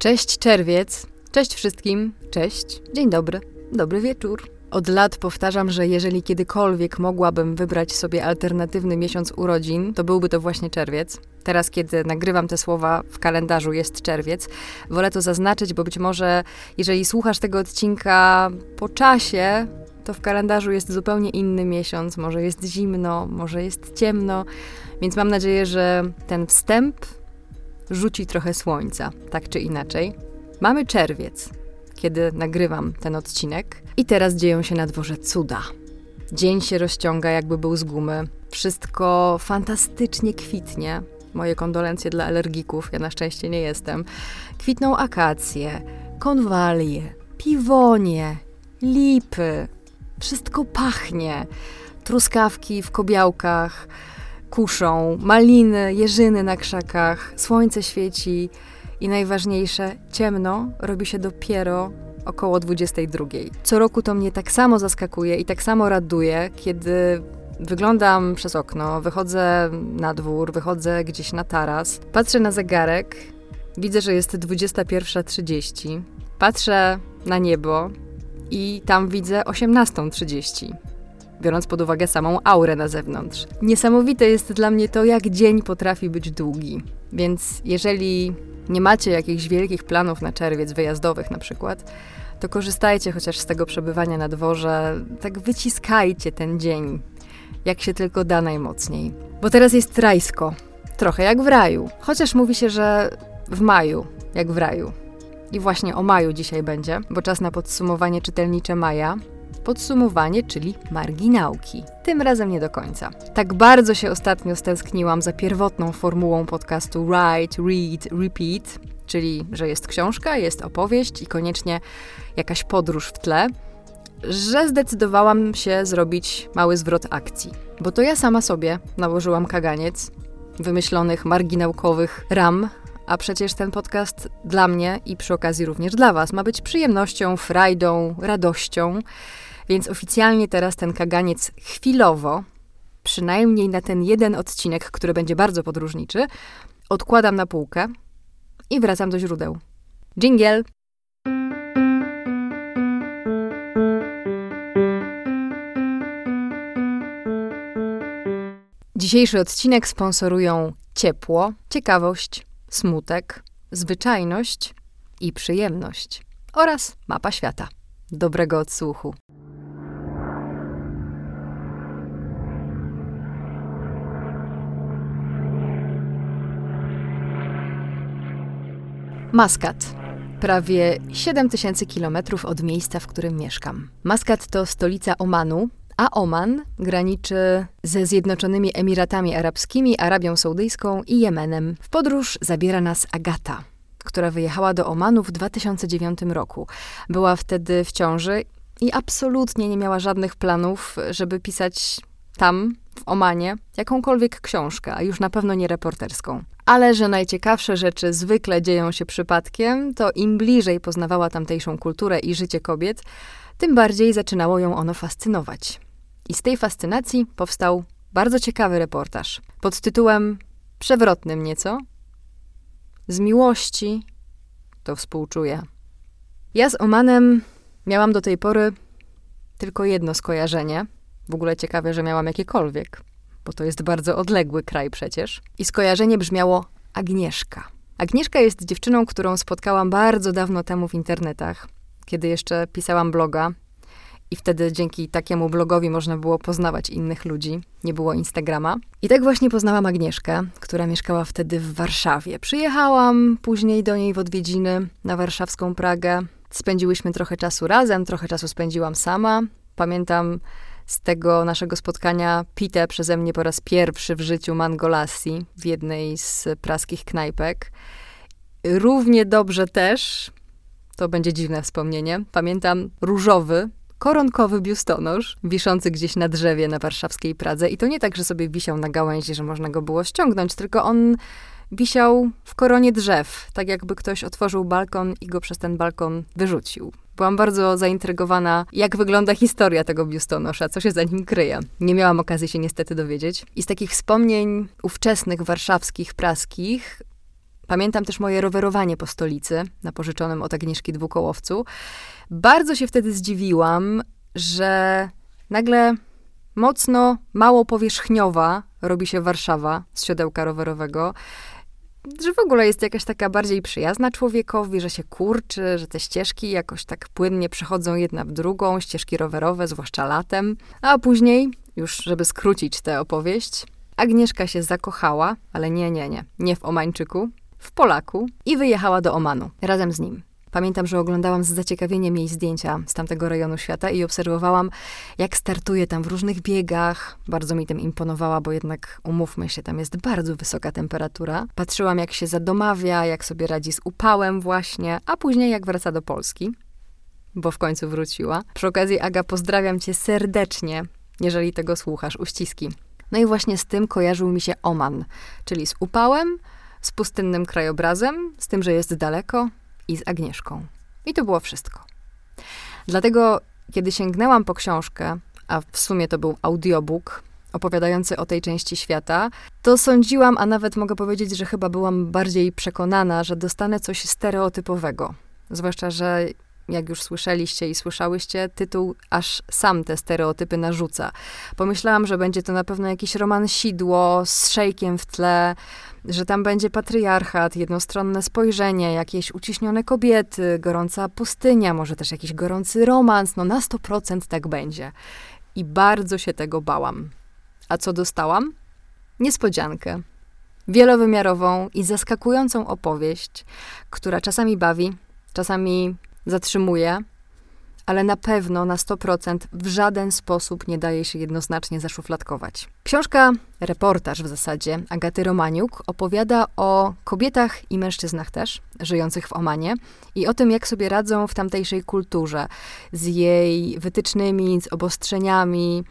Cześć czerwiec, cześć wszystkim, cześć, dzień dobry, dobry wieczór. Od lat powtarzam, że jeżeli kiedykolwiek mogłabym wybrać sobie alternatywny miesiąc urodzin, to byłby to właśnie czerwiec. Teraz, kiedy nagrywam te słowa w kalendarzu, jest czerwiec. Wolę to zaznaczyć, bo być może, jeżeli słuchasz tego odcinka po czasie, to w kalendarzu jest zupełnie inny miesiąc. Może jest zimno, może jest ciemno, więc mam nadzieję, że ten wstęp rzuci trochę słońca, tak czy inaczej. Mamy czerwiec, kiedy nagrywam ten odcinek, i teraz dzieją się na dworze cuda. Dzień się rozciąga, jakby był z gumy. Wszystko fantastycznie kwitnie. Moje kondolencje dla alergików, ja na szczęście nie jestem. Kwitną akacje, konwalie, piwonie, lipy. Wszystko pachnie. Truskawki w kobiałkach kuszą, maliny, jeżyny na krzakach, słońce świeci i najważniejsze, ciemno robi się dopiero około 22. Co roku to mnie tak samo zaskakuje i tak samo raduje, kiedy wyglądam przez okno, wychodzę na dwór, wychodzę gdzieś na taras, patrzę na zegarek, widzę, że jest 21.30, patrzę na niebo i tam widzę 18.30 biorąc pod uwagę samą aurę na zewnątrz. Niesamowite jest dla mnie to, jak dzień potrafi być długi. Więc jeżeli nie macie jakichś wielkich planów na czerwiec, wyjazdowych na przykład, to korzystajcie chociaż z tego przebywania na dworze, tak wyciskajcie ten dzień, jak się tylko da najmocniej. Bo teraz jest rajsko, trochę jak w raju, chociaż mówi się, że w maju, jak w raju. I właśnie o maju dzisiaj będzie, bo czas na podsumowanie czytelnicze maja, podsumowanie, czyli marginałki. Tym razem nie do końca. Tak bardzo się ostatnio stęskniłam za pierwotną formułą podcastu Write, Read, Repeat, czyli że jest książka, jest opowieść i koniecznie jakaś podróż w tle, że zdecydowałam się zrobić mały zwrot akcji. Bo to ja sama sobie nałożyłam kaganiec wymyślonych marginałkowych ram, a przecież ten podcast dla mnie i przy okazji również dla Was ma być przyjemnością, frajdą, radością. Więc oficjalnie teraz ten kaganiec chwilowo, przynajmniej na ten jeden odcinek, który będzie bardzo podróżniczy, odkładam na półkę i wracam do źródeł. Jingle! Dzisiejszy odcinek sponsorują ciepło, ciekawość, smutek, zwyczajność i przyjemność oraz mapa świata. Dobrego odsłuchu. Maskat. Prawie 7000 kilometrów od miejsca, w którym mieszkam. Maskat to stolica Omanu, a Oman graniczy ze Zjednoczonymi Emiratami Arabskimi, Arabią Saudyjską i Jemenem. W podróż zabiera nas Agata, która wyjechała do Omanu w 2009 roku. Była wtedy w ciąży i absolutnie nie miała żadnych planów, żeby pisać tam, w Omanie, jakąkolwiek książkę, a już na pewno nie reporterską. Ale że najciekawsze rzeczy zwykle dzieją się przypadkiem, to im bliżej poznawała tamtejszą kulturę i życie kobiet, tym bardziej zaczynało ją ono fascynować. I z tej fascynacji powstał bardzo ciekawy reportaż pod tytułem przewrotnym nieco. Z miłości to współczuję. Ja z Omanem miałam do tej pory tylko jedno skojarzenie. W ogóle ciekawe, że miałam jakiekolwiek, bo to jest bardzo odległy kraj przecież. I skojarzenie brzmiało Agnieszka. Agnieszka jest dziewczyną, którą spotkałam bardzo dawno temu w internetach, kiedy jeszcze pisałam bloga i wtedy dzięki takiemu blogowi można było poznawać innych ludzi. Nie było Instagrama. I tak właśnie poznałam Agnieszkę, która mieszkała wtedy w Warszawie. Przyjechałam później do niej w odwiedziny na warszawską Pragę. Spędziłyśmy trochę czasu razem, trochę czasu spędziłam sama. Pamiętam z tego naszego spotkania pite przeze mnie po raz pierwszy w życiu mangolassi w jednej z praskich knajpek. Równie dobrze też, to będzie dziwne wspomnienie, pamiętam różowy, koronkowy biustonosz, wiszący gdzieś na drzewie na warszawskiej Pradze. I to nie tak, że sobie wisiał na gałęzi, że można go było ściągnąć, tylko on wisiał w koronie drzew, tak jakby ktoś otworzył balkon i go przez ten balkon wyrzucił. Byłam bardzo zaintrygowana, jak wygląda historia tego biustonosza, co się za nim kryje. Nie miałam okazji się niestety dowiedzieć. I z takich wspomnień ówczesnych warszawskich, praskich, Pamiętam też moje rowerowanie po stolicy na pożyczonym od Agnieszki dwukołowcu. Bardzo się wtedy zdziwiłam, że nagle mocno mało powierzchniowa robi się Warszawa z siodełka rowerowego. Że w ogóle jest jakaś taka bardziej przyjazna człowiekowi, że się kurczy, że te ścieżki jakoś tak płynnie przechodzą jedna w drugą, ścieżki rowerowe, zwłaszcza latem. A później, już żeby skrócić tę opowieść, Agnieszka się zakochała, ale nie, nie, nie, nie w Omańczyku, w Polaku i wyjechała do Omanu razem z nim. Pamiętam, że oglądałam z zaciekawieniem jej zdjęcia z tamtego rejonu świata i obserwowałam, jak startuje tam w różnych biegach. Bardzo mi tym imponowała, bo jednak, umówmy się, tam jest bardzo wysoka temperatura. Patrzyłam, jak się zadomawia, jak sobie radzi z upałem właśnie, a później jak wraca do Polski, bo w końcu wróciła. Przy okazji, Aga, pozdrawiam cię serdecznie, jeżeli tego słuchasz, uściski. No i właśnie z tym kojarzył mi się Oman, czyli z upałem, z pustynnym krajobrazem, z tym, że jest daleko i z Agnieszką. I to było wszystko. Dlatego, kiedy sięgnęłam po książkę, a w sumie to był audiobook opowiadający o tej części świata, to sądziłam, a nawet mogę powiedzieć, że chyba byłam bardziej przekonana, że dostanę coś stereotypowego. Zwłaszcza, że jak już słyszeliście i słyszałyście, tytuł aż sam te stereotypy narzuca. Pomyślałam, że będzie to na pewno jakiś roman sidło z szejkiem w tle, że tam będzie patriarchat, jednostronne spojrzenie, jakieś uciśnione kobiety, gorąca pustynia, może też jakiś gorący romans. No na 100% tak będzie. I bardzo się tego bałam. A co dostałam? Niespodziankę. Wielowymiarową i zaskakującą opowieść, która czasami bawi, czasami zatrzymuje, ale na pewno na 100% w żaden sposób nie daje się jednoznacznie zaszufladkować. Książka, reportaż w zasadzie, Agaty Romaniuk opowiada o kobietach i mężczyznach też, żyjących w Omanie i o tym, jak sobie radzą w tamtejszej kulturze, z jej wytycznymi, z obostrzeniami,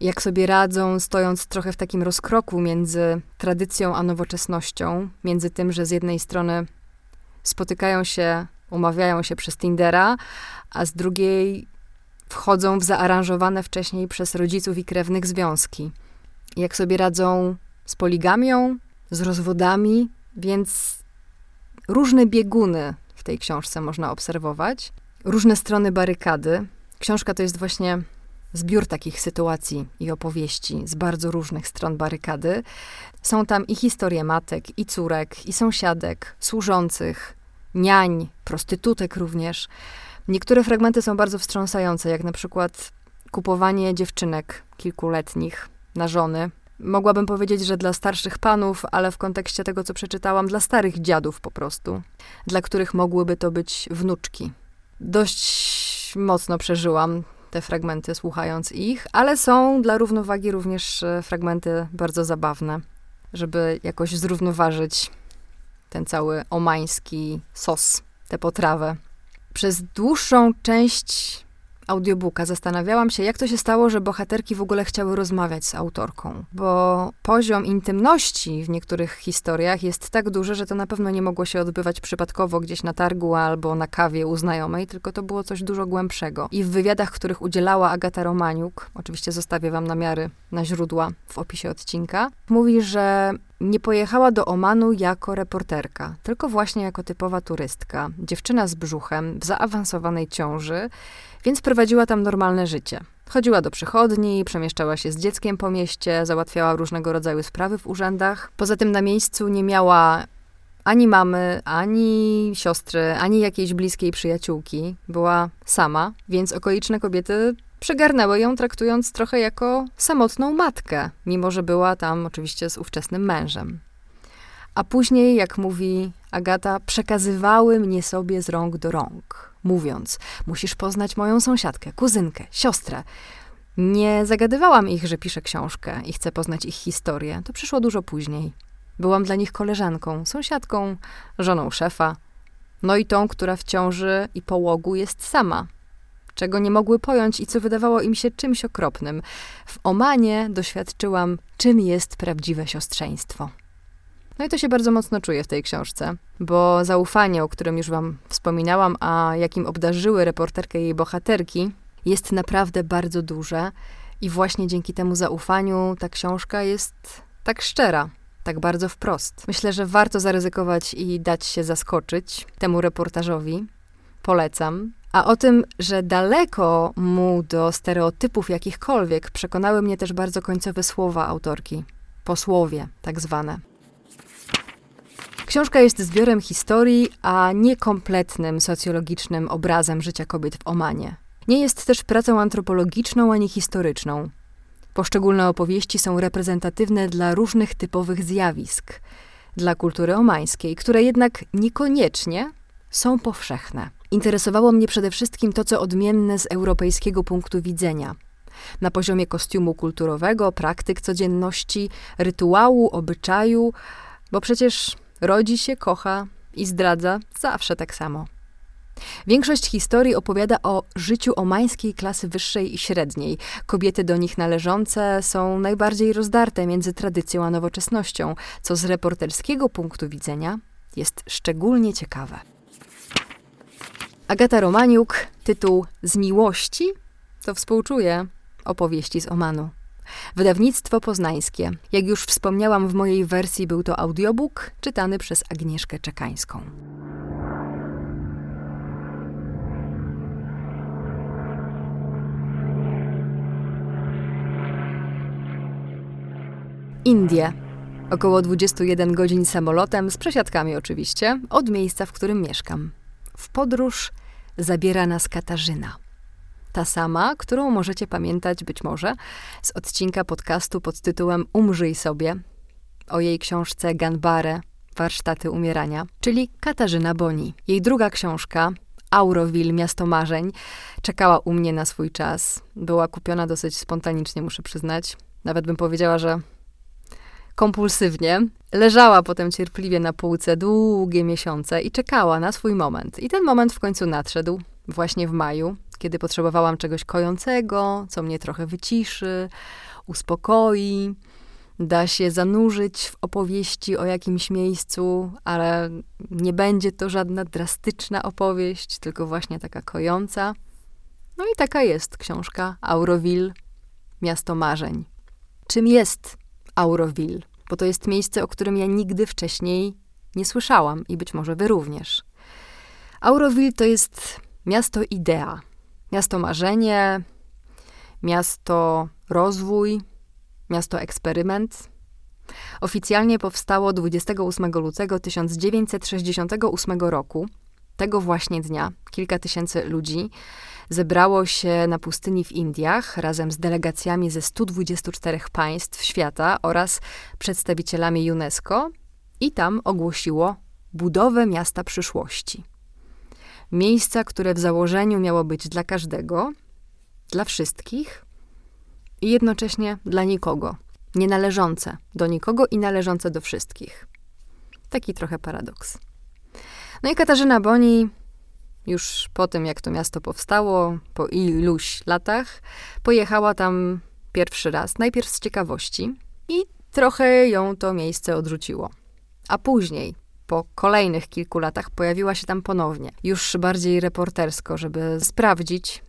jak sobie radzą, stojąc trochę w takim rozkroku między tradycją a nowoczesnością, między tym, że z jednej strony spotykają się umawiają się przez Tindera, a z drugiej wchodzą w zaaranżowane wcześniej przez rodziców i krewnych związki. Jak sobie radzą z poligamią, z rozwodami, więc różne bieguny w tej książce można obserwować, różne strony barykady. Książka to jest właśnie zbiór takich sytuacji i opowieści z bardzo różnych stron barykady. Są tam i historie matek, i córek, i sąsiadek, służących, niań, prostytutek również. Niektóre fragmenty są bardzo wstrząsające, jak na przykład kupowanie dziewczynek kilkuletnich na żony. Mogłabym powiedzieć, że dla starszych panów, ale w kontekście tego, co przeczytałam, dla starych dziadów po prostu, dla których mogłyby to być wnuczki. Dość mocno przeżyłam te fragmenty, słuchając ich, ale są dla równowagi również e, fragmenty bardzo zabawne, żeby jakoś zrównoważyć ten cały omański sos, tę potrawę. Przez dłuższą część audiobooka zastanawiałam się, jak to się stało, że bohaterki w ogóle chciały rozmawiać z autorką, bo poziom intymności w niektórych historiach jest tak duży, że to na pewno nie mogło się odbywać przypadkowo gdzieś na targu albo na kawie u znajomej, tylko to było coś dużo głębszego. I w wywiadach, których udzielała Agata Romaniuk, oczywiście zostawię wam namiary na źródła w opisie odcinka, mówi, że nie pojechała do Omanu jako reporterka, tylko właśnie jako typowa turystka, dziewczyna z brzuchem, w zaawansowanej ciąży, więc prowadziła tam normalne życie. Chodziła do przychodni, przemieszczała się z dzieckiem po mieście, załatwiała różnego rodzaju sprawy w urzędach. Poza tym na miejscu nie miała ani mamy, ani siostry, ani jakiejś bliskiej przyjaciółki. Była sama, więc okoliczne kobiety przegarnęły ją, traktując trochę jako samotną matkę, mimo że była tam oczywiście z ówczesnym mężem. A później, jak mówi Agata, przekazywały mnie sobie z rąk do rąk, mówiąc: Musisz poznać moją sąsiadkę, kuzynkę, siostrę. Nie zagadywałam ich, że piszę książkę i chcę poznać ich historię. To przyszło dużo później. Byłam dla nich koleżanką, sąsiadką, żoną szefa, no i tą, która w ciąży i połogu jest sama, czego nie mogły pojąć i co wydawało im się czymś okropnym. W Omanie doświadczyłam, czym jest prawdziwe siostrzeństwo. No i to się bardzo mocno czuje w tej książce, bo zaufanie, o którym już wam wspominałam, a jakim obdarzyły reporterkę jej bohaterki, jest naprawdę bardzo duże i właśnie dzięki temu zaufaniu ta książka jest tak szczera, tak bardzo wprost. Myślę, że warto zaryzykować i dać się zaskoczyć temu reportażowi. Polecam. A o tym, że daleko mu do stereotypów jakichkolwiek, przekonały mnie też bardzo końcowe słowa autorki. Posłowie, tak zwane. Książka jest zbiorem historii, a nie kompletnym socjologicznym obrazem życia kobiet w Omanie. Nie jest też pracą antropologiczną ani historyczną. Poszczególne opowieści są reprezentatywne dla różnych typowych zjawisk, dla kultury omańskiej, które jednak niekoniecznie są powszechne. Interesowało mnie przede wszystkim to, co odmienne z europejskiego punktu widzenia. Na poziomie kostiumu kulturowego, praktyk codzienności, rytuału, obyczaju, bo przecież rodzi się, kocha i zdradza zawsze tak samo. Większość historii opowiada o życiu omańskiej klasy wyższej i średniej. Kobiety do nich należące są najbardziej rozdarte między tradycją a nowoczesnością, co z reporterskiego punktu widzenia jest szczególnie ciekawe. Agata Romaniuk, tytuł Z miłości to współczuję opowieści z Omanu. Wydawnictwo poznańskie. Jak już wspomniałam, w mojej wersji był to audiobook czytany przez Agnieszkę Czekańską. Indie. Około 21 godzin samolotem, z przesiadkami oczywiście, od miejsca, w którym mieszkam. W podróż zabiera nas Katarzyna. Ta sama, którą możecie pamiętać być może z odcinka podcastu pod tytułem Umrzyj sobie o jej książce Ganbare Warsztaty umierania, czyli Katarzyna Boni. Jej druga książka Auroville, Miasto Marzeń, czekała u mnie na swój czas. Była kupiona dosyć spontanicznie, muszę przyznać. Nawet bym powiedziała, że kompulsywnie. Leżała potem cierpliwie na półce długie miesiące i czekała na swój moment. I ten moment w końcu nadszedł, właśnie w maju, kiedy potrzebowałam czegoś kojącego, co mnie trochę wyciszy, uspokoi, da się zanurzyć w opowieści o jakimś miejscu, ale nie będzie to żadna drastyczna opowieść, tylko właśnie taka kojąca. No i taka jest książka Auroville, Miasto Marzeń. Czym jest Auroville? Bo to jest miejsce, o którym ja nigdy wcześniej nie słyszałam i być może wy również. Auroville to jest miasto idea, Miasto marzenie, miasto rozwój, miasto eksperyment. Oficjalnie powstało 28 lutego 1968 roku. Tego właśnie dnia kilka tysięcy ludzi zebrało się na pustyni w Indiach razem z delegacjami ze 124 państw świata oraz przedstawicielami UNESCO i tam ogłosiło budowę miasta przyszłości. Miejsca, które w założeniu miało być dla każdego, dla wszystkich i jednocześnie dla nikogo. Nie należące do nikogo i należące do wszystkich. Taki trochę paradoks. No i Katarzyna Boni, już po tym, jak to miasto powstało, po iluś latach, pojechała tam pierwszy raz, najpierw z ciekawości i trochę ją to miejsce odrzuciło. A później, po kolejnych kilku latach pojawiła się tam ponownie, już bardziej reportersko, żeby sprawdzić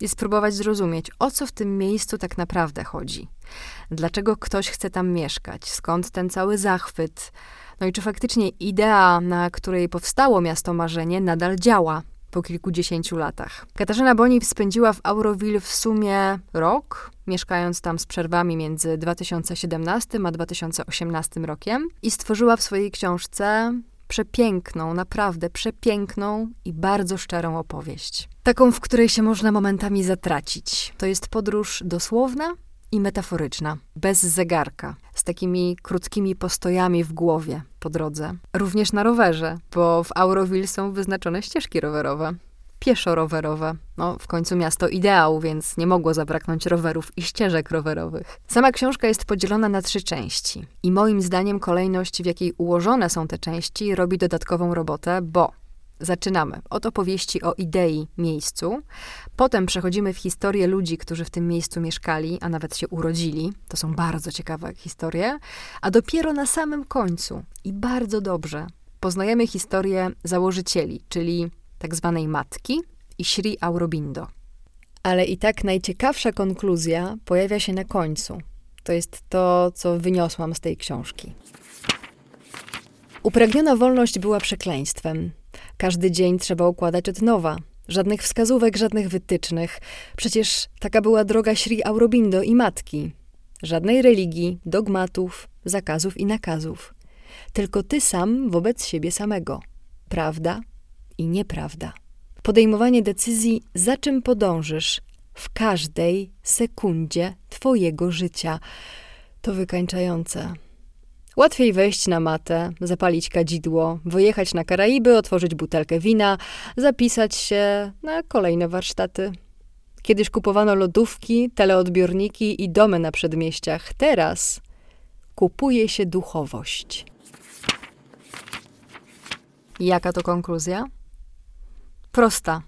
i spróbować zrozumieć, o co w tym miejscu tak naprawdę chodzi. Dlaczego ktoś chce tam mieszkać? Skąd ten cały zachwyt? No i czy faktycznie idea, na której powstało miasto marzenie, nadal działa? Po kilkudziesięciu latach. Katarzyna Boni spędziła w Auroville w sumie rok, mieszkając tam z przerwami między 2017 a 2018 rokiem i stworzyła w swojej książce przepiękną, naprawdę przepiękną i bardzo szczerą opowieść. Taką, w której się można momentami zatracić. To jest podróż dosłowna, i metaforyczna, bez zegarka, z takimi krótkimi postojami w głowie po drodze. Również na rowerze, bo w Auroville są wyznaczone ścieżki rowerowe. Pieszo-rowerowe. No, w końcu miasto ideał, więc nie mogło zabraknąć rowerów i ścieżek rowerowych. Sama książka jest podzielona na trzy części. I moim zdaniem kolejność, w jakiej ułożone są te części, robi dodatkową robotę, bo Zaczynamy od opowieści o idei miejscu, potem przechodzimy w historię ludzi, którzy w tym miejscu mieszkali, a nawet się urodzili. To są bardzo ciekawe historie, a dopiero na samym końcu i bardzo dobrze poznajemy historię założycieli, czyli tak zwanej matki i Sri Aurobindo. Ale i tak najciekawsza konkluzja pojawia się na końcu, To jest to, co wyniosłam z tej książki. Upragniona wolność była przekleństwem. Każdy dzień trzeba układać od nowa. Żadnych wskazówek, żadnych wytycznych. Przecież taka była droga Sri Aurobindo i matki. Żadnej religii, dogmatów, zakazów i nakazów. Tylko ty sam wobec siebie samego. Prawda i nieprawda. Podejmowanie decyzji, za czym podążysz w każdej sekundzie twojego życia. To wykańczające. Łatwiej wejść na matę, zapalić kadzidło, wyjechać na Karaiby, otworzyć butelkę wina, zapisać się na kolejne warsztaty. Kiedyś kupowano lodówki, teleodbiorniki i domy na przedmieściach. Teraz kupuje się duchowość. Jaka to konkluzja? Prosta.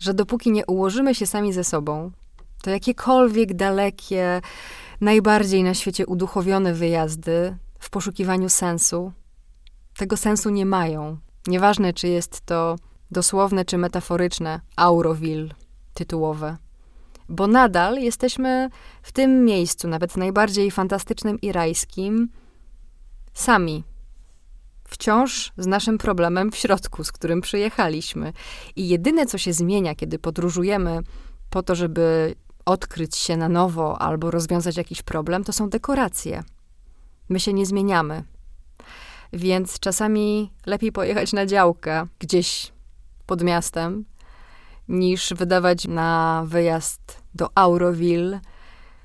Że dopóki nie ułożymy się sami ze sobą, to jakiekolwiek dalekie, najbardziej na świecie uduchowione wyjazdy w poszukiwaniu sensu, tego sensu nie mają. Nieważne, czy jest to dosłowne czy metaforyczne Auroville tytułowe. Bo nadal jesteśmy w tym miejscu, nawet najbardziej fantastycznym i rajskim, sami. Wciąż z naszym problemem w środku, z którym przyjechaliśmy. I jedyne, co się zmienia, kiedy podróżujemy po to, żeby odkryć się na nowo albo rozwiązać jakiś problem, to są dekoracje. My się nie zmieniamy. Więc czasami lepiej pojechać na działkę gdzieś pod miastem, niż wydawać na wyjazd do Auroville,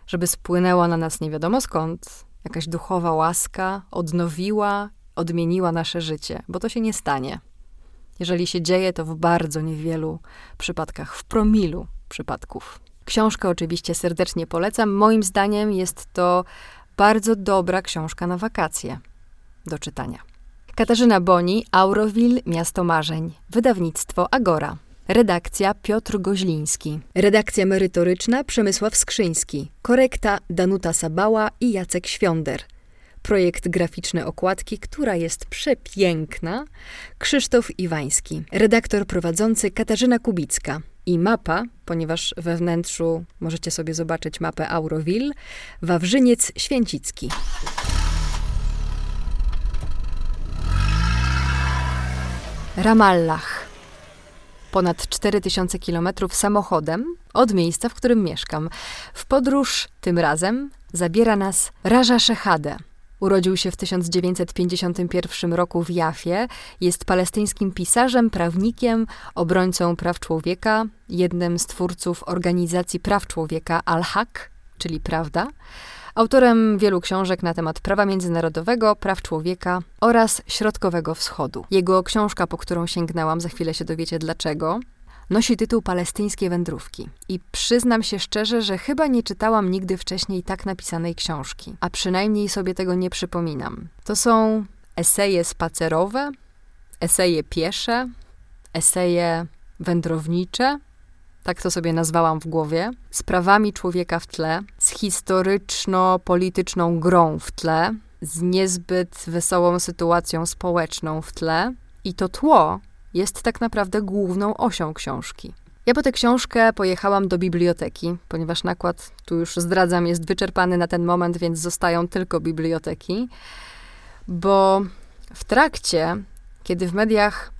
żeby spłynęła na nas nie wiadomo skąd jakaś duchowa łaska, odnowiła, odmieniła nasze życie, bo to się nie stanie. Jeżeli się dzieje, to w bardzo niewielu przypadkach, w promilu przypadków. Książkę oczywiście serdecznie polecam. Moim zdaniem jest to bardzo dobra książka na wakacje do czytania. Katarzyna Boni, Auroville, Miasto Marzeń. Wydawnictwo Agora. Redakcja Piotr Goźliński. Redakcja merytoryczna Przemysław Skrzyński. Korekta Danuta Sabała i Jacek Świąder. Projekt graficzny okładki, która jest przepiękna, Krzysztof Iwański. Redaktor prowadzący Katarzyna Kubicka. I mapa, ponieważ we wnętrzu możecie sobie zobaczyć mapę Auroville, Wawrzyniec Święcicki. Ramallah. Ponad 4000 kilometrów samochodem od miejsca, w którym mieszkam. W podróż tym razem zabiera nas Raja Shehade. Urodził się w 1951 roku w Jafie. Jest palestyńskim pisarzem, prawnikiem, obrońcą praw człowieka, jednym z twórców organizacji praw człowieka Al-Haq, czyli Prawda autorem wielu książek na temat prawa międzynarodowego, praw człowieka oraz Środkowego Wschodu. Jego książka, po którą sięgnęłam, za chwilę się dowiecie dlaczego, nosi tytuł Palestyńskie wędrówki. I przyznam się szczerze, że chyba nie czytałam nigdy wcześniej tak napisanej książki, a przynajmniej sobie tego nie przypominam. To są eseje spacerowe, eseje piesze, eseje wędrownicze, tak to sobie nazwałam w głowie, z prawami człowieka w tle, z historyczno-polityczną grą w tle, z niezbyt wesołą sytuacją społeczną w tle. I to tło jest tak naprawdę główną osią książki. Ja po tę książkę pojechałam do biblioteki, ponieważ nakład, tu już zdradzam, jest wyczerpany na ten moment, więc zostają tylko biblioteki, bo w trakcie, kiedy w mediach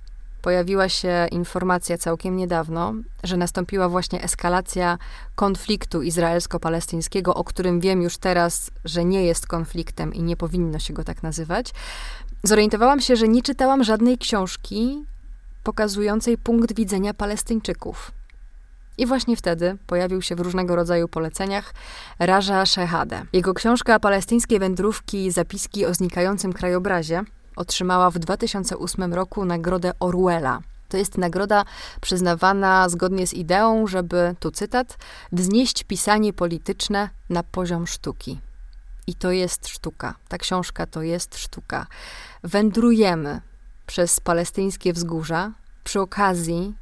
pojawiła się informacja całkiem niedawno, że nastąpiła właśnie eskalacja konfliktu izraelsko-palestyńskiego, o którym wiem już teraz, że nie jest konfliktem i nie powinno się go tak nazywać. Zorientowałam się, że nie czytałam żadnej książki pokazującej punkt widzenia Palestyńczyków. I właśnie wtedy pojawił się w różnego rodzaju poleceniach Raja Shehade. Jego książka Palestyńskie wędrówki, zapiski o znikającym krajobrazie otrzymała w 2008 roku nagrodę Orwella. To jest nagroda przyznawana zgodnie z ideą, żeby, tu cytat, wznieść pisanie polityczne na poziom sztuki. I to jest sztuka. Ta książka to jest sztuka. Wędrujemy przez palestyńskie wzgórza, przy okazji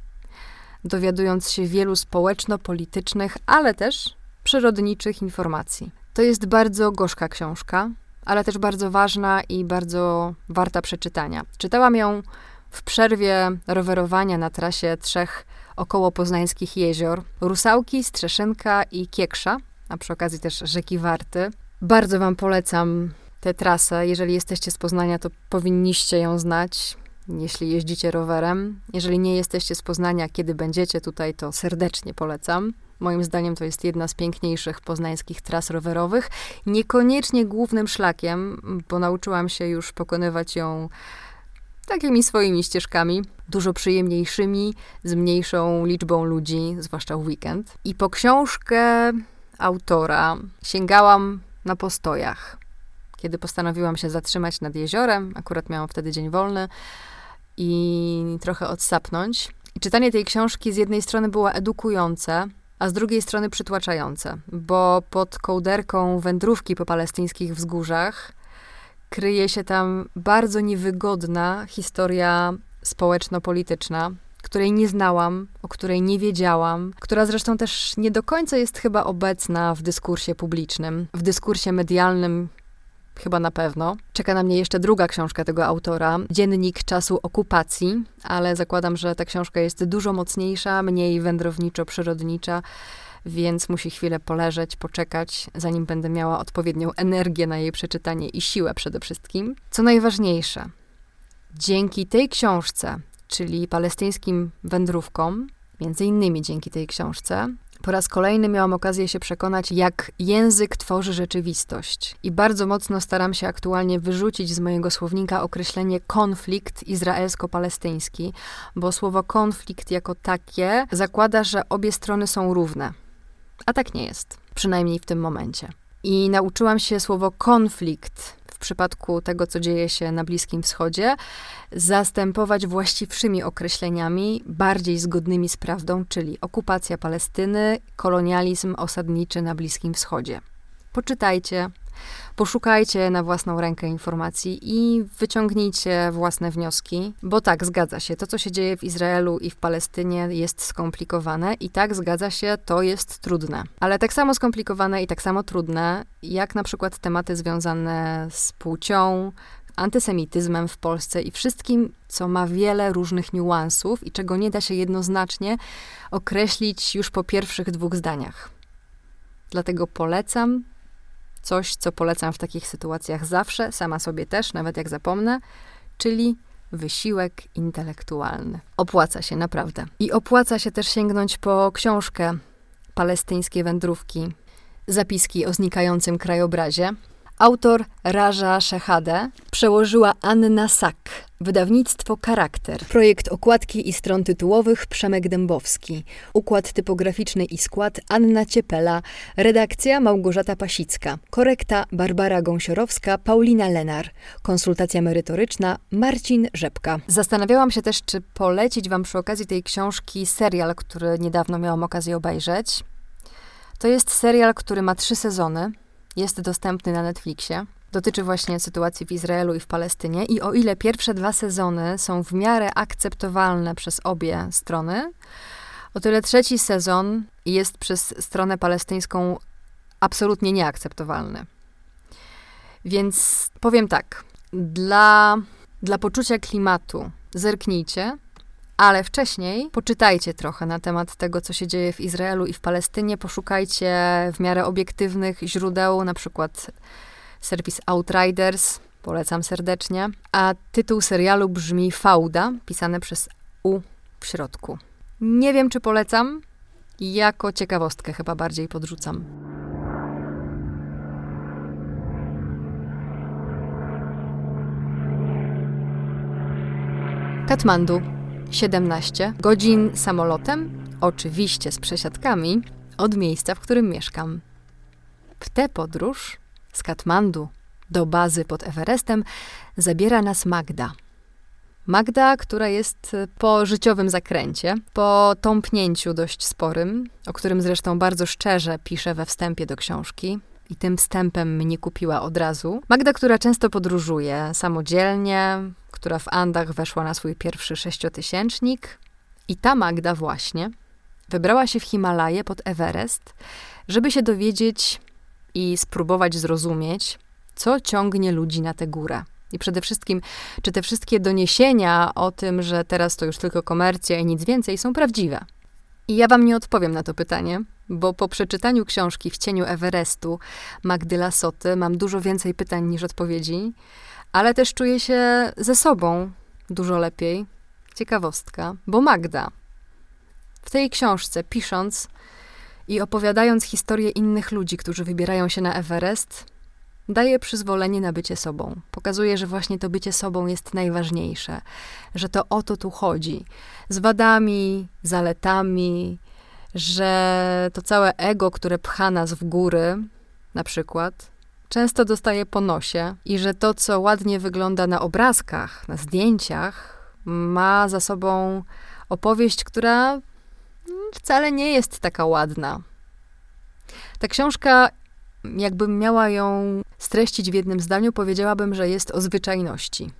dowiadując się wielu społeczno-politycznych, ale też przyrodniczych informacji. To jest bardzo gorzka książka, ale też bardzo ważna i bardzo warta przeczytania. Czytałam ją w przerwie rowerowania na trasie trzech około poznańskich jezior Rusałki, Strzeszynka i Kieksza. a przy okazji też rzeki Warty. Bardzo Wam polecam tę trasę. Jeżeli jesteście z Poznania, to powinniście ją znać, jeśli jeździcie rowerem. Jeżeli nie jesteście z Poznania, kiedy będziecie tutaj, to serdecznie polecam. Moim zdaniem to jest jedna z piękniejszych poznańskich tras rowerowych. Niekoniecznie głównym szlakiem, bo nauczyłam się już pokonywać ją takimi swoimi ścieżkami, dużo przyjemniejszymi, z mniejszą liczbą ludzi, zwłaszcza w weekend. I po książkę autora sięgałam na postojach. Kiedy postanowiłam się zatrzymać nad jeziorem, akurat miałam wtedy dzień wolny i trochę odsapnąć. Czytanie tej książki z jednej strony było edukujące, a z drugiej strony przytłaczające, bo pod kołderką wędrówki po palestyńskich wzgórzach kryje się tam bardzo niewygodna historia społeczno-polityczna, której nie znałam, o której nie wiedziałam, która zresztą też nie do końca jest chyba obecna w dyskursie publicznym, w dyskursie medialnym. Chyba na pewno. Czeka na mnie jeszcze druga książka tego autora, Dziennik czasu okupacji, ale zakładam, że ta książka jest dużo mocniejsza, mniej wędrowniczo-przyrodnicza więc musi chwilę poleżeć, poczekać, zanim będę miała odpowiednią energię na jej przeczytanie i siłę przede wszystkim. Co najważniejsze, dzięki tej książce, czyli palestyńskim wędrówkom, między innymi dzięki tej książce, po raz kolejny miałam okazję się przekonać, jak język tworzy rzeczywistość. I bardzo mocno staram się aktualnie wyrzucić z mojego słownika określenie konflikt izraelsko-palestyński, bo słowo konflikt jako takie zakłada, że obie strony są równe. A tak nie jest, przynajmniej w tym momencie. I nauczyłam się słowo konflikt przypadku tego, co dzieje się na Bliskim Wschodzie, zastępować właściwszymi określeniami, bardziej zgodnymi z prawdą, czyli okupacja Palestyny, kolonializm osadniczy na Bliskim Wschodzie. Poczytajcie, Poszukajcie na własną rękę informacji i wyciągnijcie własne wnioski, bo tak, zgadza się. To, co się dzieje w Izraelu i w Palestynie, jest skomplikowane i tak, zgadza się, to jest trudne. Ale tak samo skomplikowane i tak samo trudne, jak na przykład tematy związane z płcią, antysemityzmem w Polsce i wszystkim, co ma wiele różnych niuansów i czego nie da się jednoznacznie określić już po pierwszych dwóch zdaniach. Dlatego polecam Coś, co polecam w takich sytuacjach zawsze, sama sobie też, nawet jak zapomnę, czyli wysiłek intelektualny. Opłaca się naprawdę. I opłaca się też sięgnąć po książkę Palestyńskie wędrówki, zapiski o znikającym krajobrazie Autor Raża Szechade przełożyła Anna Sak, wydawnictwo Charakter. Projekt okładki i stron tytułowych Przemek Dębowski. Układ typograficzny i skład Anna Ciepela. Redakcja Małgorzata Pasicka. Korekta Barbara Gąsiorowska, Paulina Lenar. Konsultacja merytoryczna Marcin Rzepka. Zastanawiałam się też, czy polecić wam przy okazji tej książki serial, który niedawno miałam okazję obejrzeć. To jest serial, który ma trzy sezony jest dostępny na Netflixie. Dotyczy właśnie sytuacji w Izraelu i w Palestynie. I o ile pierwsze dwa sezony są w miarę akceptowalne przez obie strony, o tyle trzeci sezon jest przez stronę palestyńską absolutnie nieakceptowalny. Więc powiem tak, dla, dla poczucia klimatu zerknijcie, ale wcześniej poczytajcie trochę na temat tego, co się dzieje w Izraelu i w Palestynie. Poszukajcie w miarę obiektywnych źródeł, na przykład serwis Outriders, polecam serdecznie. A tytuł serialu brzmi Fauda, pisane przez U w środku. Nie wiem, czy polecam. Jako ciekawostkę chyba bardziej podrzucam. Katmandu 17 godzin samolotem, oczywiście z przesiadkami, od miejsca, w którym mieszkam. W tę podróż z Katmandu do bazy pod Everestem zabiera nas Magda. Magda, która jest po życiowym zakręcie, po tąpnięciu dość sporym, o którym zresztą bardzo szczerze pisze we wstępie do książki, i tym wstępem mnie kupiła od razu. Magda, która często podróżuje samodzielnie, która w Andach weszła na swój pierwszy sześciotysięcznik. I ta Magda właśnie wybrała się w Himalaje pod Everest, żeby się dowiedzieć i spróbować zrozumieć, co ciągnie ludzi na tę górę. I przede wszystkim, czy te wszystkie doniesienia o tym, że teraz to już tylko komercja i nic więcej, są prawdziwe. I ja wam nie odpowiem na to pytanie, bo po przeczytaniu książki W cieniu Everestu Magdy Lasoty mam dużo więcej pytań niż odpowiedzi, ale też czuję się ze sobą dużo lepiej. Ciekawostka, bo Magda w tej książce, pisząc i opowiadając historię innych ludzi, którzy wybierają się na Everest, daje przyzwolenie na bycie sobą. Pokazuje, że właśnie to bycie sobą jest najważniejsze, że to o to tu chodzi. Z wadami, zaletami, że to całe ego, które pcha nas w góry, na przykład, często dostaje po nosie i że to, co ładnie wygląda na obrazkach, na zdjęciach, ma za sobą opowieść, która wcale nie jest taka ładna. Ta książka, jakbym miała ją streścić w jednym zdaniu, powiedziałabym, że jest o zwyczajności,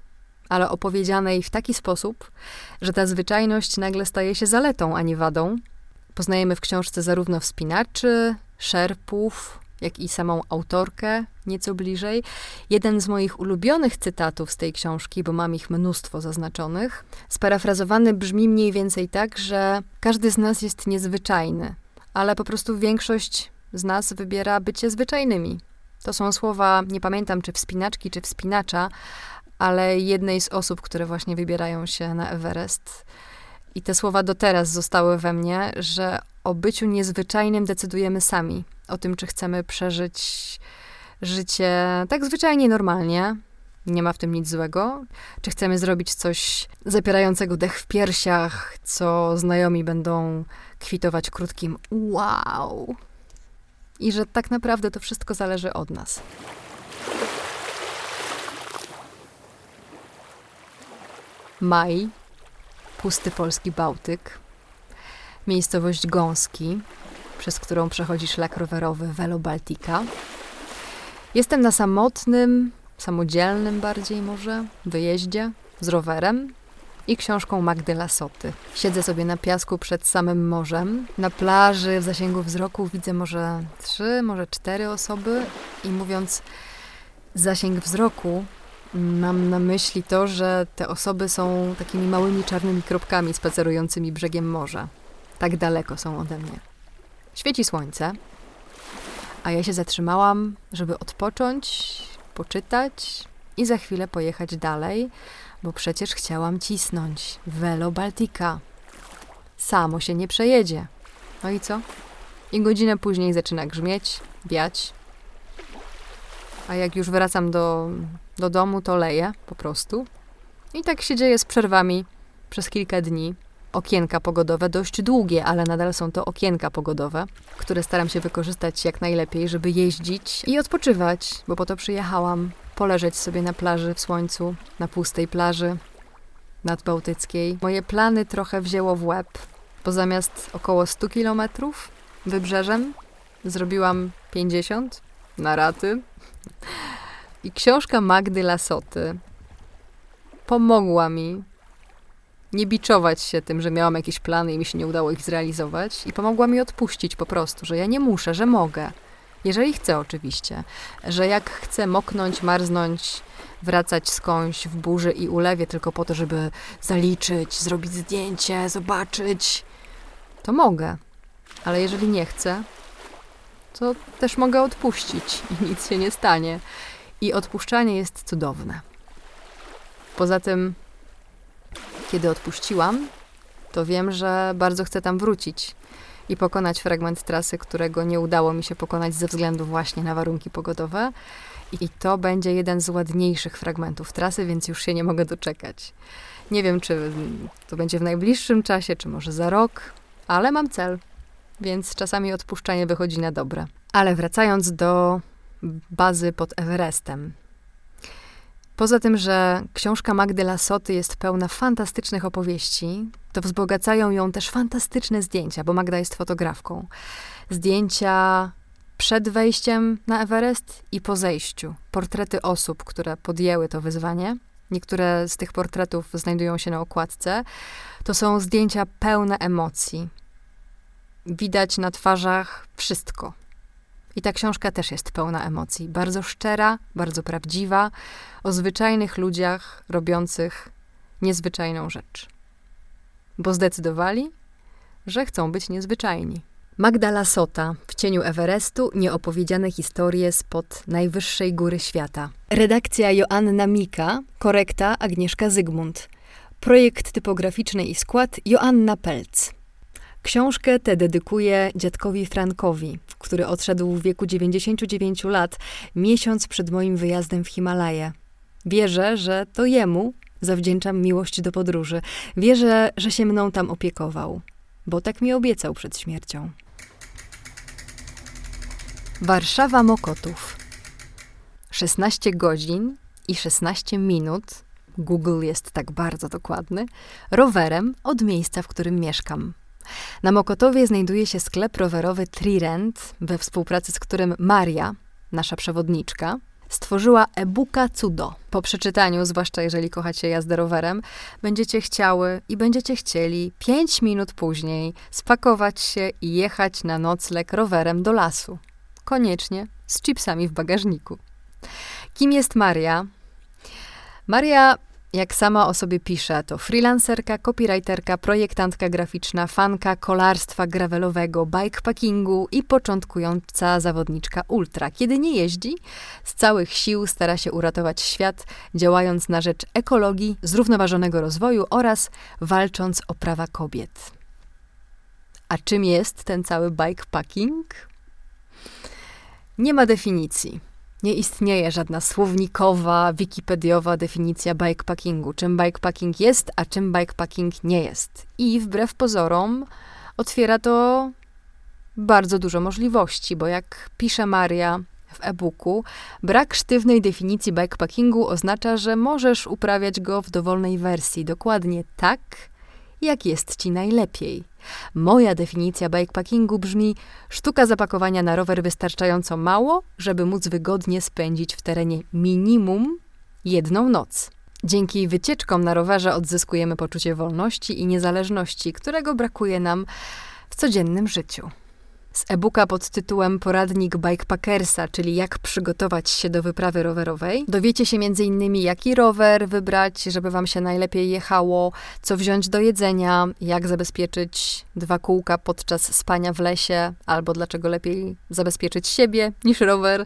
ale opowiedzianej w taki sposób, że ta zwyczajność nagle staje się zaletą, a nie wadą. Poznajemy w książce zarówno wspinaczy, szerpów, jak i samą autorkę nieco bliżej. Jeden z moich ulubionych cytatów z tej książki, bo mam ich mnóstwo zaznaczonych, sparafrazowany brzmi mniej więcej tak, że każdy z nas jest niezwyczajny, ale po prostu większość z nas wybiera bycie zwyczajnymi. To są słowa, nie pamiętam czy wspinaczki, czy wspinacza, ale jednej z osób, które właśnie wybierają się na Everest. I te słowa do teraz zostały we mnie, że o byciu niezwyczajnym decydujemy sami. O tym, czy chcemy przeżyć życie tak zwyczajnie, normalnie. Nie ma w tym nic złego. Czy chcemy zrobić coś zapierającego dech w piersiach, co znajomi będą kwitować krótkim wow. I że tak naprawdę to wszystko zależy od nas. Maj, pusty polski Bałtyk, miejscowość Gąski, przez którą przechodzi szlak rowerowy Velo Baltica. Jestem na samotnym, samodzielnym bardziej może, wyjeździe z rowerem i książką Magdy Lasoty. Siedzę sobie na piasku przed samym morzem. Na plaży w zasięgu wzroku widzę może trzy, może cztery osoby i mówiąc zasięg wzroku, Mam na myśli to, że te osoby są takimi małymi czarnymi kropkami spacerującymi brzegiem morza. Tak daleko są ode mnie. Świeci słońce, a ja się zatrzymałam, żeby odpocząć, poczytać i za chwilę pojechać dalej, bo przecież chciałam cisnąć. Velo Baltica. Samo się nie przejedzie. No i co? I godzinę później zaczyna grzmieć, wiać. A jak już wracam do, do domu, to leję po prostu. I tak się dzieje z przerwami przez kilka dni okienka pogodowe, dość długie, ale nadal są to okienka pogodowe, które staram się wykorzystać jak najlepiej, żeby jeździć i odpoczywać, bo po to przyjechałam. Poleżeć sobie na plaży w słońcu, na pustej plaży nadbałtyckiej. Moje plany trochę wzięło w łeb, bo zamiast około 100 kilometrów wybrzeżem zrobiłam 50 na raty. I książka Magdy Lasoty pomogła mi nie biczować się tym, że miałam jakieś plany i mi się nie udało ich zrealizować i pomogła mi odpuścić po prostu, że ja nie muszę, że mogę. Jeżeli chcę oczywiście, że jak chcę moknąć, marznąć, wracać skądś w burzy i ulewie tylko po to, żeby zaliczyć, zrobić zdjęcie, zobaczyć, to mogę. Ale jeżeli nie chcę, to też mogę odpuścić i nic się nie stanie. I odpuszczanie jest cudowne. Poza tym kiedy odpuściłam, to wiem, że bardzo chcę tam wrócić i pokonać fragment trasy, którego nie udało mi się pokonać ze względu właśnie na warunki pogodowe. I to będzie jeden z ładniejszych fragmentów trasy, więc już się nie mogę doczekać. Nie wiem, czy to będzie w najbliższym czasie, czy może za rok, ale mam cel, więc czasami odpuszczanie wychodzi na dobre. Ale wracając do bazy pod Everestem. Poza tym, że książka Magdy Lasoty jest pełna fantastycznych opowieści, to wzbogacają ją też fantastyczne zdjęcia, bo Magda jest fotografką. Zdjęcia przed wejściem na Everest i po zejściu. Portrety osób, które podjęły to wyzwanie. Niektóre z tych portretów znajdują się na okładce. To są zdjęcia pełne emocji. Widać na twarzach wszystko. I ta książka też jest pełna emocji. Bardzo szczera, bardzo prawdziwa, o zwyczajnych ludziach robiących niezwyczajną rzecz. Bo zdecydowali, że chcą być niezwyczajni. Magda Lasota w cieniu Everestu nieopowiedziane historie spod najwyższej góry świata. Redakcja Joanna Mika, korekta Agnieszka Zygmunt. Projekt typograficzny i skład Joanna Pelc. Książkę tę dedykuję dziadkowi Frankowi, który odszedł w wieku 99 lat, miesiąc przed moim wyjazdem w Himalaje. Wierzę, że to jemu zawdzięczam miłość do podróży. Wierzę, że się mną tam opiekował, bo tak mi obiecał przed śmiercią. Warszawa Mokotów. 16 godzin i 16 minut. Google jest tak bardzo dokładny. Rowerem od miejsca, w którym mieszkam. Na Mokotowie znajduje się sklep rowerowy Trirent, we współpracy z którym Maria, nasza przewodniczka, stworzyła e-booka Cudo. Po przeczytaniu, zwłaszcza jeżeli kochacie jazdę rowerem, będziecie chciały i będziecie chcieli 5 minut później spakować się i jechać na nocleg rowerem do lasu. Koniecznie z chipsami w bagażniku. Kim jest Maria? Maria jak sama o sobie pisze, to freelancerka, copywriterka, projektantka graficzna, fanka kolarstwa gravelowego, bikepackingu i początkująca zawodniczka ultra. Kiedy nie jeździ, z całych sił stara się uratować świat, działając na rzecz ekologii, zrównoważonego rozwoju oraz walcząc o prawa kobiet. A czym jest ten cały bikepacking? Nie ma definicji. Nie istnieje żadna słownikowa, wikipediowa definicja bikepackingu. Czym bikepacking jest, a czym bikepacking nie jest. I wbrew pozorom otwiera to bardzo dużo możliwości, bo jak pisze Maria w e-booku, brak sztywnej definicji bikepackingu oznacza, że możesz uprawiać go w dowolnej wersji, dokładnie tak, jak jest ci najlepiej. Moja definicja bikepackingu brzmi sztuka zapakowania na rower wystarczająco mało, żeby móc wygodnie spędzić w terenie minimum jedną noc. Dzięki wycieczkom na rowerze odzyskujemy poczucie wolności i niezależności, którego brakuje nam w codziennym życiu z e-booka pod tytułem Poradnik Bikepackersa, czyli jak przygotować się do wyprawy rowerowej. Dowiecie się m.in. jaki rower wybrać, żeby wam się najlepiej jechało, co wziąć do jedzenia, jak zabezpieczyć dwa kółka podczas spania w lesie, albo dlaczego lepiej zabezpieczyć siebie niż rower.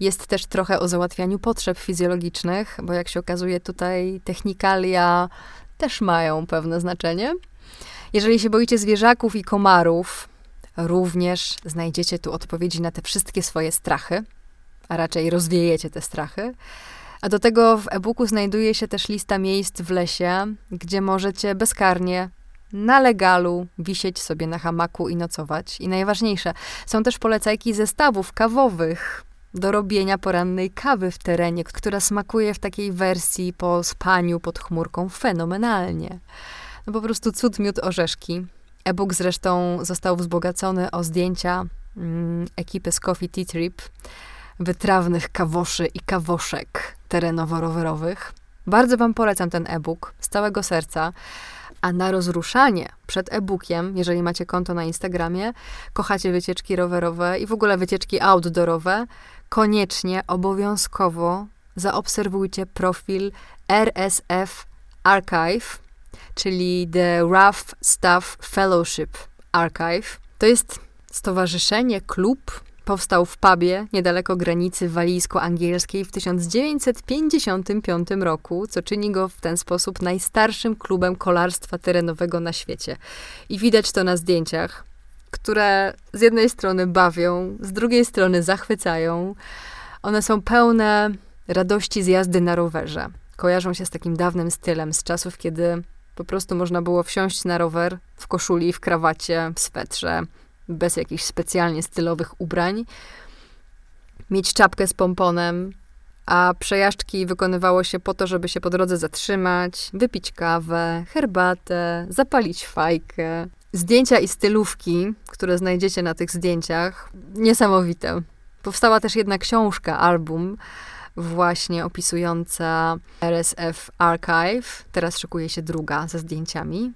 Jest też trochę o załatwianiu potrzeb fizjologicznych, bo jak się okazuje tutaj technikalia też mają pewne znaczenie. Jeżeli się boicie zwierzaków i komarów, Również znajdziecie tu odpowiedzi na te wszystkie swoje strachy, a raczej rozwiejecie te strachy. A do tego w e-booku znajduje się też lista miejsc w lesie, gdzie możecie bezkarnie na legalu wisieć sobie na hamaku i nocować. I najważniejsze, są też polecajki zestawów kawowych do robienia porannej kawy w terenie, która smakuje w takiej wersji po spaniu pod chmurką fenomenalnie. No po prostu cud miód orzeszki. E-book zresztą został wzbogacony o zdjęcia mm, ekipy z Coffee Tea Trip, wytrawnych kawoszy i kawoszek terenowo-rowerowych. Bardzo Wam polecam ten e-book z całego serca. A na rozruszanie przed e-bookiem, jeżeli macie konto na Instagramie, kochacie wycieczki rowerowe i w ogóle wycieczki outdoorowe, koniecznie, obowiązkowo zaobserwujcie profil RSF Archive czyli The Rough Stuff Fellowship Archive. To jest stowarzyszenie, klub, powstał w pubie niedaleko granicy walijsko-angielskiej w 1955 roku, co czyni go w ten sposób najstarszym klubem kolarstwa terenowego na świecie. I widać to na zdjęciach, które z jednej strony bawią, z drugiej strony zachwycają. One są pełne radości z jazdy na rowerze. Kojarzą się z takim dawnym stylem, z czasów, kiedy po prostu można było wsiąść na rower w koszuli, w krawacie, w swetrze, bez jakichś specjalnie stylowych ubrań, mieć czapkę z pomponem, a przejażdżki wykonywało się po to, żeby się po drodze zatrzymać, wypić kawę, herbatę, zapalić fajkę. Zdjęcia i stylówki, które znajdziecie na tych zdjęciach, niesamowite. Powstała też jedna książka, album, właśnie opisująca RSF Archive. Teraz szykuje się druga ze zdjęciami.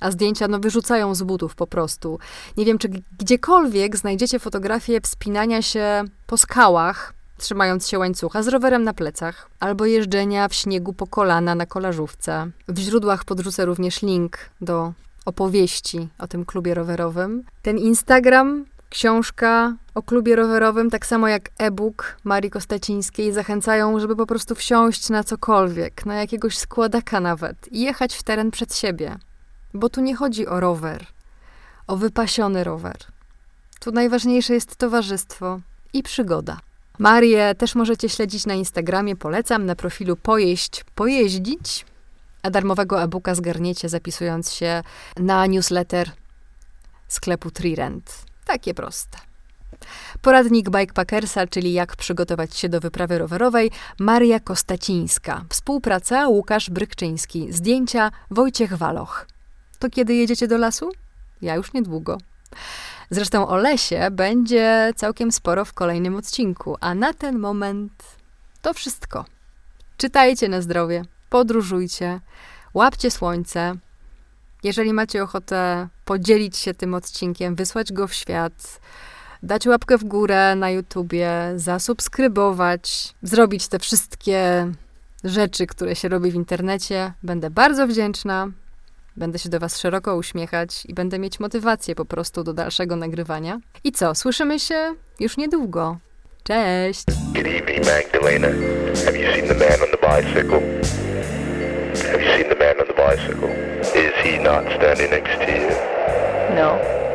A zdjęcia no, wyrzucają z butów po prostu. Nie wiem, czy gdziekolwiek znajdziecie fotografię wspinania się po skałach, trzymając się łańcucha z rowerem na plecach, albo jeżdżenia w śniegu po kolana na kolażówce. W źródłach podrzucę również link do opowieści o tym klubie rowerowym. Ten Instagram, książka o klubie rowerowym, tak samo jak e-book Marii Kostacińskiej, zachęcają, żeby po prostu wsiąść na cokolwiek, na jakiegoś składaka nawet i jechać w teren przed siebie. Bo tu nie chodzi o rower, o wypasiony rower. Tu najważniejsze jest towarzystwo i przygoda. Marię też możecie śledzić na Instagramie, polecam, na profilu Pojeść, Pojeździć, a darmowego e-booka zgarniecie zapisując się na newsletter sklepu Trirent. Takie proste. Poradnik Bikepackersa, czyli jak przygotować się do wyprawy rowerowej, Maria Kostacińska. Współpraca Łukasz Brykczyński. Zdjęcia Wojciech Waloch. To kiedy jedziecie do lasu? Ja już niedługo. Zresztą o lesie będzie całkiem sporo w kolejnym odcinku, a na ten moment to wszystko. Czytajcie na zdrowie, podróżujcie, łapcie słońce. Jeżeli macie ochotę podzielić się tym odcinkiem, wysłać go w świat, dać łapkę w górę na YouTubie, zasubskrybować, zrobić te wszystkie rzeczy, które się robi w internecie, będę bardzo wdzięczna. Będę się do Was szeroko uśmiechać i będę mieć motywację po prostu do dalszego nagrywania. I co, słyszymy się już niedługo. Cześć! Good evening, Magdalena. Have you seen the man on the bicycle? Seen the man on the bicycle? Is he not standing next to you? No.